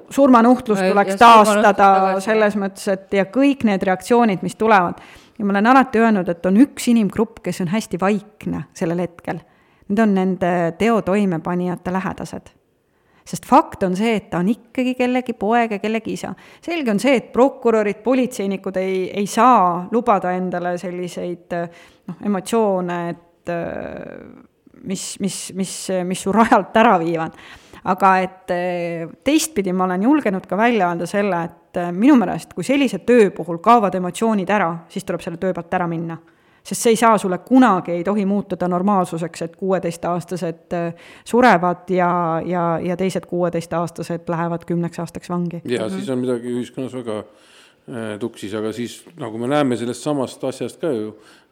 surmanuhtlus tuleks taastada, selles mõttes, et ja kõik need reaktsioonid, mis tulevad. ja ma olen alati öelnud, et on üks inimgrupp, kes on hästi vaikne sellel hetkel. Need on nende teo toimepanijate lähedased sest fakt on see, et ta on ikkagi kellegi poeg ja kellegi isa. selge on see, et prokurörid, politseinikud ei, ei saa lubada endale selliseid noh, emotsioone, et mis, mis, mis, mis su rajalt ära viivad. aga et teistpidi ma olen julgenud ka välja öelda selle, et minu meelest, kui sellise töö puhul kaovad emotsioonid ära, siis tuleb selle töö pealt ära minna sest see ei saa sulle kunagi, ei tohi muutuda normaalsuseks, et kuueteistaastased äh, surevad ja, ja, ja teised kuueteistaastased lähevad kümneks aastaks vangi. ja mm -hmm. siis on midagi ühiskonnas väga äh, tuksis, aga siis nagu me näeme sellest samast asjast ka ju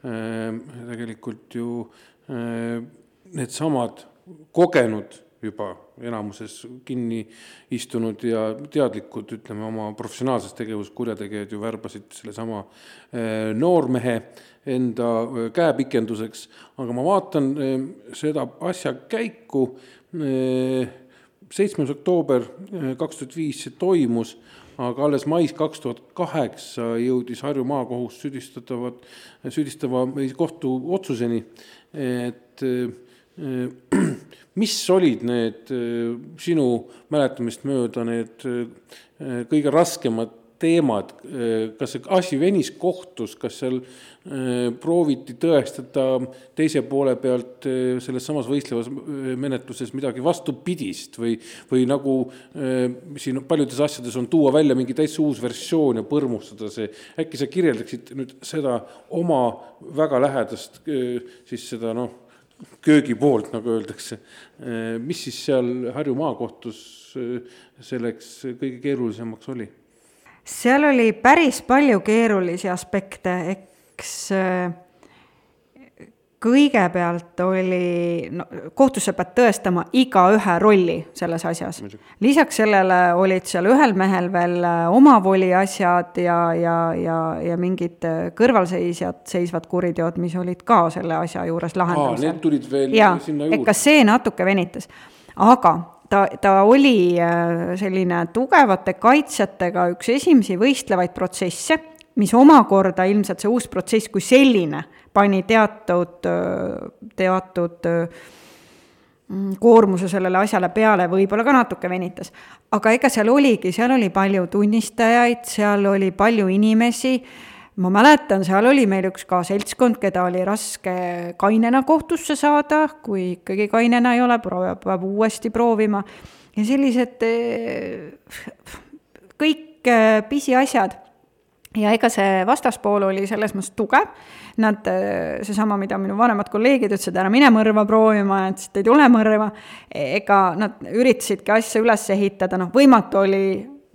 äh, tegelikult ju needsamad kogenud juba enamuses kinni istunud ja teadlikud, ütleme, oma professionaalses tegevuses kurjategijad ju värbasid sellesama äh, noormehe enda äh, käepikenduseks, aga ma vaatan äh, seda asja käiku, seitsmes oktoober kaks tuhat viis see toimus, aga alles mais kaks tuhat kaheksa jõudis Harju maakohus süüdistatavat, süüdistava kohtuotsuseni, et mis olid need sinu mäletamist mööda need kõige raskemad teemad, kas see asi venis kohtus, kas seal äh, prooviti tõestada teise poole pealt äh, selles samas võistlevas äh, menetluses midagi vastupidist või, või nagu siin paljudes asjades on tuua välja mingi täitsa uus versioon ja põrmustada see, äkki sa kirjeldaksid nüüd seda oma väga lähedast siis seda noh, köögi poolt, nagu öeldakse, mis siis seal Harju maakohtus selleks kõige keerulisemaks oli? seal oli päris palju keerulisi aspekte, eks äh, kõigepealt oli, no kohtus sa pead tõestama igaühe rolli selles asjas. lisaks sellele olid seal ühel mehel veel äh, omavoli asjad ja, ja, ja, ja mingid äh, kõrvalseisjad, seisvad kuriteod, mis olid ka selle asja juures lahendamisel. Need tulid veel ja, sinna juurde. ka see natuke venitas, aga ta, ta oli äh, selline tugevate kaitsjatega üks esimesi võistlevaid protsesse, mis omakorda ilmselt see uus protsess kui selline pani teatud, teatud mm, koormuse sellele asjale peale, võib-olla ka natuke venitas. aga ega seal oligi, seal oli palju tunnistajaid, seal oli palju inimesi ma mäletan, seal oli meil üks ka seltskond, keda oli raske kainena kohtusse saada, kui ikkagi kainena ei ole, peab uuesti proovima. ja sellised eh, kõik eh, pisiasjad. Ja ega see vastaspool oli selles mõttes tugev, nad, eh, seesama, mida minu vanemad kolleegid ütlesid, ära mine mõrva proovima, et siit ei tule mõrva, ega nad üritasidki asja üles ehitada, noh, võimatu oli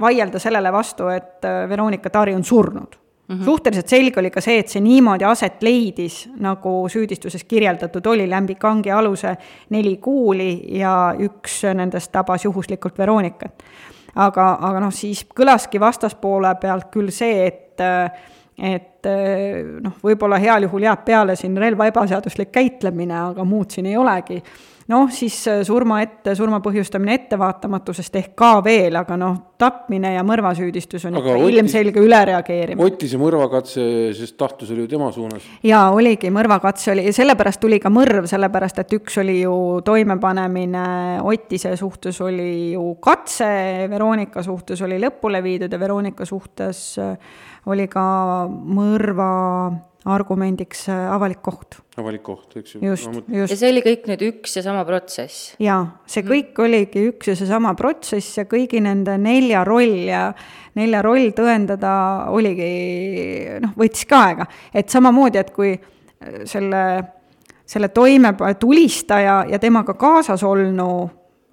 vaielda sellele vastu, et Veronika Tari on surnud Mm -hmm. suhteliselt selge oli ka see, et see niimoodi aset leidis, nagu süüdistuses kirjeldatud oli, Lämbik Hangi aluse neli kuuli ja üks nendest tabas juhuslikult Veronikat. aga, aga noh, siis kõlaski vastaspoole pealt küll see, et et noh, võib-olla heal juhul jääb peale siin relva ebaseaduslik käitlemine, aga muud siin ei olegi noh, siis äh, surma ette, surma põhjustamine ettevaatamatusest ehk ka veel, aga noh, tapmine ja mõrvasüüdistus on ikka ilmselge ülereageerimine. Otise mõrvakatse, sest tahtlus oli ju tema suunas. jaa, oligi, mõrvakatse oli ja sellepärast tuli ka mõrv, sellepärast et üks oli ju toimepanemine Otise suhtes oli ju katse, Veronika suhtes oli lõpule viidud ja Veronika suhtes äh, oli ka mõrva argumendiks äh, avalik koht. avalik koht, eks ju. just just. ja see oli kõik nüüd üks ja sama protsess? jaa, see mhm. kõik mm. oligi üks ja seesama protsess ja kõigi nende nelja roll ja nelja roll tõendada oligi, noh, võttis ka aega. et samamoodi, et kui äh, selle, selle toime tulistaja ja temaga kaasas olnu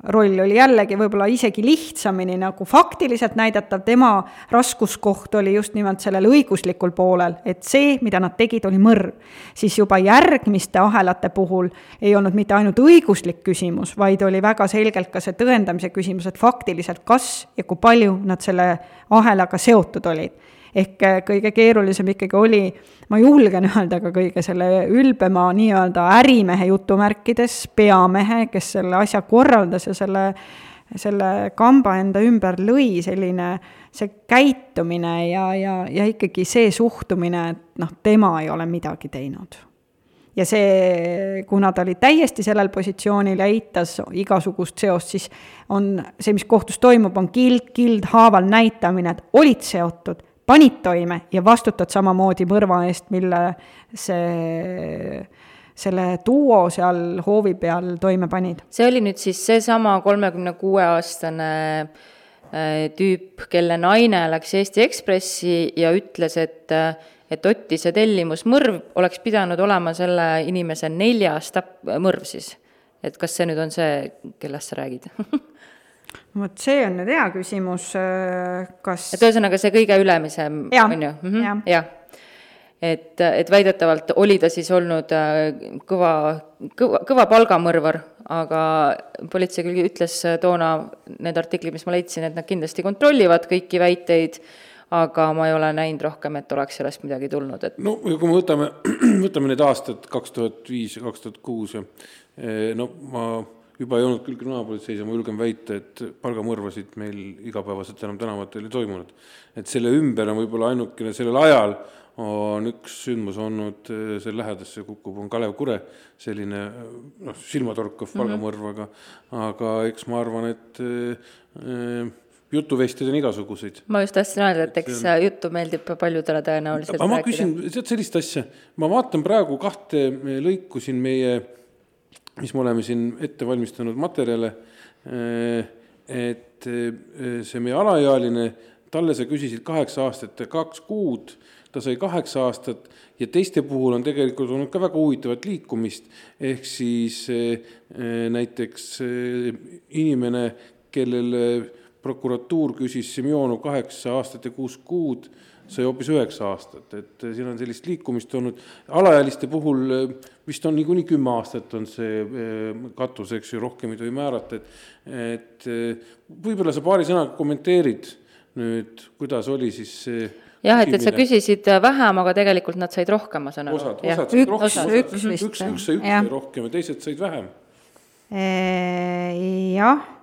roll oli jällegi võib-olla isegi lihtsamini nagu faktiliselt näidatav, tema raskuskoht oli just nimelt sellel õiguslikul poolel, et see, mida nad tegid, oli mõrv. siis juba järgmiste ahelate puhul ei olnud mitte ainult õiguslik küsimus, vaid oli väga selgelt ka see tõendamise küsimus, et faktiliselt kas ja kui palju nad selle ahelaga seotud olid ehk äh, kõige keerulisem ikkagi oli, ma julgen öelda ka kõige selle ülbema nii-öelda ärimehe jutumärkides, peamehe, kes selle asja korraldas ja selle, selle kamba enda ümber lõi, selline see käitumine ja, ja, ja ikkagi see suhtumine, et noh, tema ei ole midagi teinud. Ja see, kuna ta oli täiesti sellel positsioonil ja eitas igasugust seost, siis on see, mis kohtus toimub, on kild, kildhaaval näitamine, et olid seotud, panid toime ja vastutad samamoodi mõrva eest, mille see, selle duo seal hoovi peal toime panid. see oli nüüd siis seesama kolmekümne kuue aastane äh, tüüp, kelle naine läks Eesti Ekspressi ja ütles, et et Ottise tellimusmõrv oleks pidanud olema selle inimese neljas tap-, mõrv siis. et kas see nüüd on see, kellest sa räägid vot see on nüüd hea küsimus, äh, kas. et ühesõnaga see kõige ülemisem, on ju? Mhm, jah. et, et väidetavalt oli ta siis olnud äh, kõva, kõva, kõva palgamõrvar, aga politsei küll ütles toona, need artiklid, mis ma leidsin, et nad kindlasti kontrollivad kõiki väiteid, aga ma ei ole näinud rohkem, et oleks sellest midagi tulnud, et no kui me võtame, võtame need aastad kaks tuhat viis ja kaks tuhat kuus ja eh, no ma juba ei olnud küll kriminaalpolitseis ja ma julgen väita, et palgamõrvasid meil igapäevaselt enam tänavatel ei toimunud. et selle ümber on võib-olla ainukene sellel ajal on üks sündmus olnud, eh, selle lähedasse kukkuv on Kalev Kure, selline noh, silmatorkav mhm. palgamõrv aga aga eks ma arvan, et äh, jutuvestjaid on igasuguseid. ma just tahtsin öelda, et eks on... juttu meeldib paljudele tõenäoliselt aga ma küsin, tead sellist asja, ma vaatan praegu kahte lõiku siin meie mis me oleme siin ette valmistanud materjale, eh, et eh, see meie alaealine, talle sa küsisid kaheksa aastat ja kaks kuud, ta sai kaheksa aastat ja teiste puhul on tegelikult olnud ka väga huvitavat liikumist, ehk siis eh, näiteks inimene, kellele prokuratuur küsis Semjonov kaheksa aastat ja kuus kuud, sai hoopis üheksa aastat, et siin on sellist liikumist olnud, alaealiste puhul äh, vist on niikuinii kümme aastat on see äh, katus, eks ju, rohkem ei tohi määrata, et et võib-olla sa paari sõnaga kommenteerid nüüd, kuidas oli siis see jah, et, et sa küsisid vähem, aga tegelikult nad said rohkem, ma saan aru. osad, osad said rohkem, osad, üks, üks, üks, üks sai üks sai rohkem ja teised said vähem. jah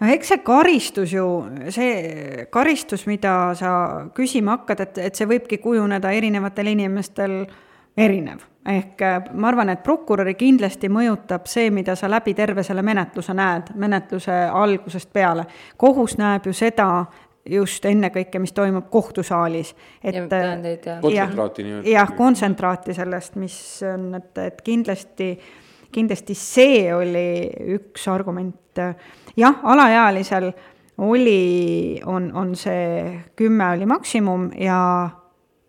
no eks see karistus ju, see karistus, mida sa küsima hakkad, et, et see võibki kujuneda erinevatel inimestel erinev. ehk äh, ma arvan, et prokuröri kindlasti mõjutab see, mida sa läbi terve selle menetluse näed, menetluse algusest peale. kohus näeb ju seda, just ennekõike, mis toimub kohtusaalis. et ja, kontsentraati nii-öelda. jah, kontsentraati sellest, mis on, et, et kindlasti, kindlasti see oli üks argument jah, alaealisel oli, on, on see kümme oli maksimum ja,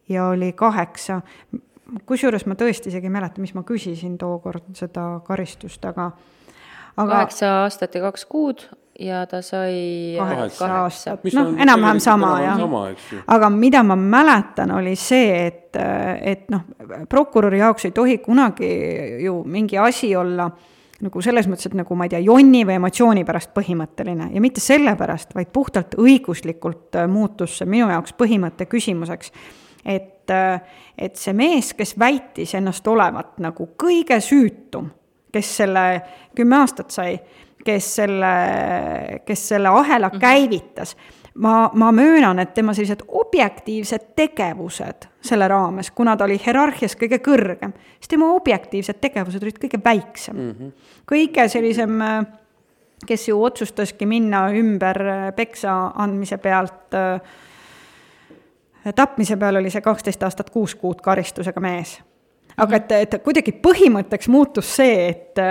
ja oli kaheksa. kusjuures ma tõesti isegi ei mäleta, mis ma küsisin tookord seda karistust, aga, aga. kaheksa aastat ja kaks kuud ja ta sai kaheksa aastat, noh, enam-vähem sama jah. aga mida ma mäletan, oli see, et, et noh, prokuröri jaoks ei tohi kunagi ju mingi asi olla nagu selles mõttes, et nagu ma ei tea, jonni või emotsiooni pärast põhimõtteline ja mitte sellepärast, vaid puhtalt õiguslikult äh, muutus see minu jaoks põhimõtte küsimuseks. et, äh, et see mees, kes väitis ennast olevat nagu kõige süütum, kes selle kümme aastat sai, kes selle, kes selle ahela mm -hmm. käivitas ma, ma möönan, et tema sellised objektiivsed tegevused selle raames, kuna ta oli hierarhias kõige kõrgem, siis tema objektiivsed tegevused olid kõige väiksem mm. -hmm. kõige sellisem, kes ju otsustaski minna ümber peksa andmise pealt tapmise peal oli see kaksteist aastat kuus kuud karistusega mees aga et, et kuidagi põhimõtteks muutus see, et,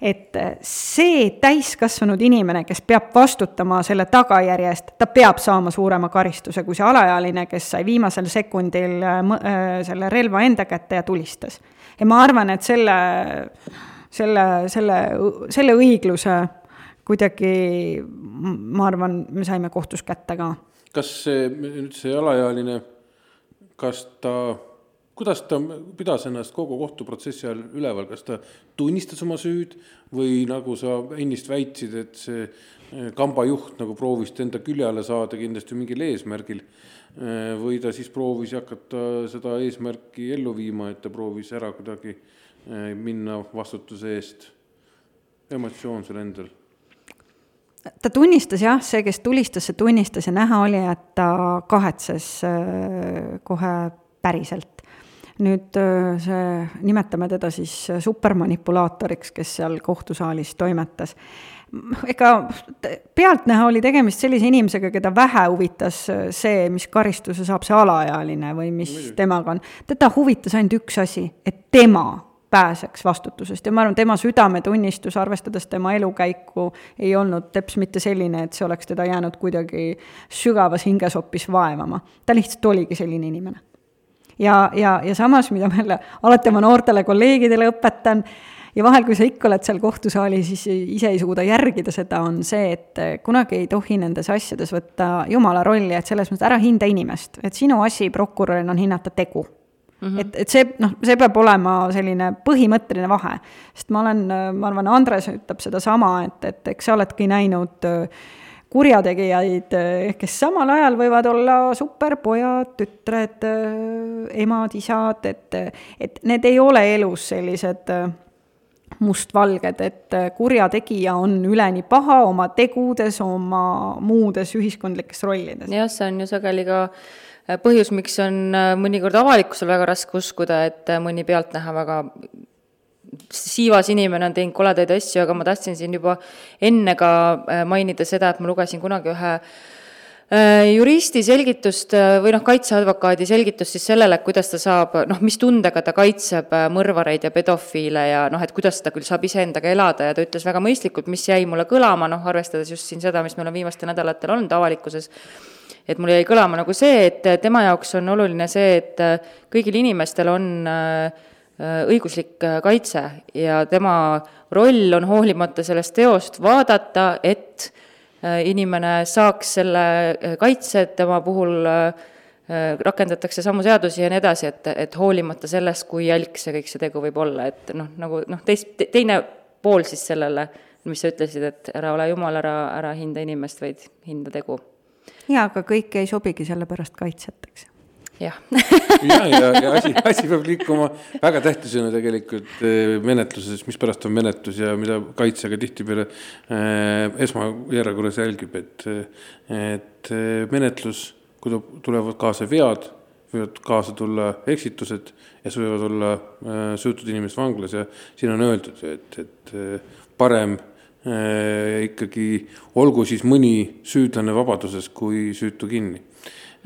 et see täiskasvanud inimene, kes peab vastutama selle tagajärje eest, ta peab saama suurema karistuse kui see alaealine, kes sai viimasel sekundil äh, selle relva enda kätte ja tulistas. ja ma arvan, et selle, selle, selle, selle õigluse kuidagi, ma arvan, me saime kohtus kätte ka. kas see, nüüd see alaealine, kas ta kuidas ta pidas ennast kogu kohtuprotsessi ajal üleval, kas ta tunnistas oma süüd või nagu sa ennist väitsid, et see eh, kamba juht nagu proovis ta enda külje alla saada kindlasti mingil eesmärgil eh, või ta siis proovis hakata seda eesmärki ellu viima, et ta proovis ära kuidagi eh, minna vastutuse eest emotsioonsel endal? ta tunnistas jah, see, kes tulistas, see tunnistas ja näha oli, et ta kahetses kohe päriselt nüüd äh, see, nimetame teda siis supermanipulaatoriks, kes seal kohtusaalis toimetas. ega pealtnäha oli tegemist sellise inimesega, keda vähe huvitas äh, see, mis karistuse saab see alaealine või mis temaga on. teda huvitas ainult üks asi, et tema pääseks vastutusest ja ma arvan, tema südametunnistus, arvestades tema elukäiku, ei olnud teps mitte selline, et see oleks teda jäänud kuidagi sügavas hingesopis vaevama. ta lihtsalt oligi selline inimene ja, ja, ja samas, mida ma jälle alati oma noortele kolleegidele õpetan, ja vahel, kui sa ikka oled seal kohtusaalis, siis ise ei suuda järgida seda, on see, et kunagi ei tohi nendes asjades võtta jumala rolli, et selles mõttes ära hinda inimest, et sinu asi prokurörina on hinnata tegu Mm -hmm. et, et see, noh, see peab olema selline põhimõtteline vahe. sest ma olen, ma arvan, Andres ütleb sedasama, et, et eks sa oledki näinud äh, kurjategijaid, eh, kes samal ajal võivad olla superpojad, tütred, eh, emad, isad, et, et need ei ole elus sellised eh, mustvalged, et kurjategija on üleni paha oma tegudes, oma muudes ühiskondlikes rollides. jah, see on ju sageli ka põhjus, miks on mõnikord avalikkusel väga raske uskuda, et mõni pealtnäha väga siivas inimene on teinud koledaid asju, aga ma tahtsin siin juba enne ka äh, mainida seda, et ma lugesin kunagi ühe äh, juristi selgitust äh, või noh, kaitseadvokaadi selgitust siis sellele, kuidas ta saab, noh, mis tundega ta kaitseb mõrvareid ja pedofiile ja noh, et kuidas ta küll saab iseendaga elada ja ta ütles väga mõistlikult, mis jäi mulle kõlama, noh, arvestades just siin seda, mis meil on viimastel nädalatel olnud avalikkuses, et mul jäi kõlama nagu see, et tema jaoks on oluline see, et kõigil inimestel on äh, õiguslik äh, kaitse ja tema roll on hoolimata sellest teost vaadata, et äh, inimene saaks selle kaitse, et tema puhul rakendatakse samu seadusi ja nii edasi, et, et hoolimata sellest, kui jälg see kõik see tegu võib olla, et noh, nagu noh, teist, teine pool siis sellele, mis sa ütlesid, et ära ole jumal, ära, ära hinda inimest, vaid hinda tegu. jaa, aga kõik ei sobigi sellepärast kaitset, eks jah. Ja, ja, ja asi, asi peab liikuma väga tähtis on ju tegelikult eh, menetluses, mispärast on menetlus ja mida kaitse ka tihtipeale äh, esmajärjekorras jälgib, et, et eh, menetlus, kui tulevad kaasa vead, võivad kaasa tulla eksitused ja siis võivad olla äh, süütud inimesed vanglas ja siin on öeldud, et, et parem äh, ikkagi olgu siis mõni süüdlane vabaduses kui süütu kinni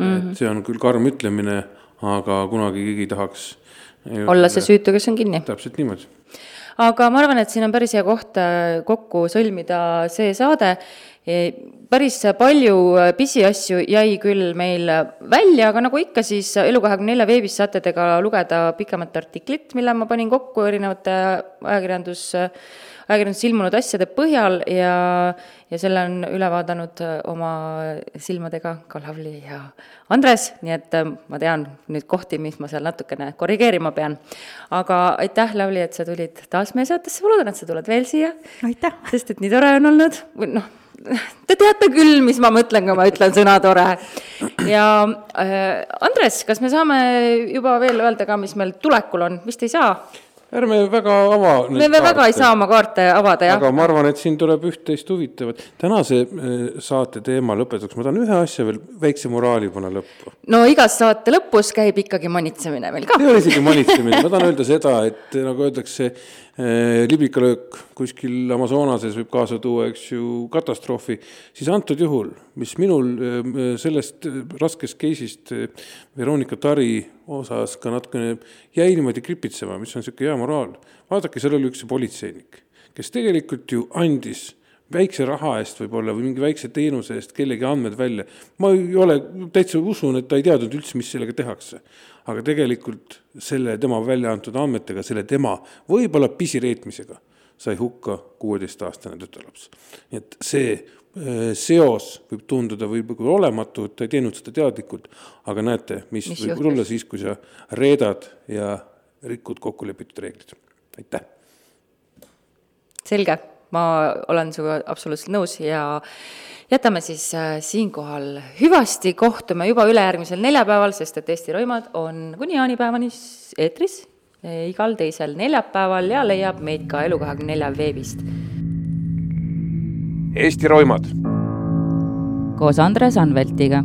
mm. -hmm. et mhm. see on küll karm ütlemine, aga kunagi keegi ei tahaks olla see süütu, kes on kinni. täpselt niimoodi. aga ma arvan, et siin on päris hea koht äh, kokku sõlmida see saade. E, päris palju äh, pisiasju jäi küll meil välja, aga nagu ikka, siis Elu24 veebis saate te ka lugeda pikemat artiklit, mille ma panin kokku erinevate ajakirjandus ajakirjanduses ilmunud asjade põhjal ja, ja selle on üle vaadanud oma silmadega ka Lavly ja Andres, nii et ma tean nüüd kohti, mis ma seal natukene korrigeerima pean. aga aitäh, Lavly, et sa tulid taas meie saatesse, ma loodan, et sa tuled veel siia. aitäh! sest et nii tore on olnud, või noh Te teate küll, mis ma mõtlen, kui ma ütlen sõna tore. ja äh, Andres, kas me saame juba veel öelda ka, mis meil tulekul on, vist ei saa? Ärme väga ava. me kaarte. väga ei saa oma kaarte avada, jah. aga ma arvan, et siin tuleb üht-teist huvitavat. tänase äh, saate teema lõpetuseks ma tahan ühe asja veel, väikse moraali panna lõppu. no igas saate lõpus käib ikkagi manitsemine meil ka. ei ole isegi manitsemine, ma tahan öelda seda, et nagu öeldakse, Äh, liblikalöök kuskil Amazonases võib kaasa tuua, eks ju, katastroofi, siis antud juhul, mis minul äh, sellest raskest case'ist äh, Veronika Tari osas ka natukene jäi niimoodi kripitsema, mis on niisugune hea moraal, vaadake, seal oli üks politseinik, kes tegelikult ju andis väikse raha eest võib-olla või mingi väikse teenuse eest kellegi andmed välja. ma ei ole, täitsa usun, et ta ei teadnud üldse, mis sellega tehakse aga tegelikult selle tema välja antud andmetega, selle tema võib-olla pisireetmisega sai hukka kuueteistaastane tütarlaps. nii et see äh, seos võib tunduda võib-olla olematu, ta ei teinud seda teadlikult, aga näete, mis, mis võib tulla siis, kui sa reedad ja rikud kokkulepitud reeglid. aitäh! selge, ma olen sinuga absoluutselt nõus ja jätame siis äh, siinkohal hüvasti, kohtume juba ülejärgmisel neljapäeval, sest et Eesti Roimad on kuni jaanipäevani eetris äh, igal teisel neljapäeval ja leiab meid ka Elu24 veebist. Eesti Roimad. koos Andres Anveltiga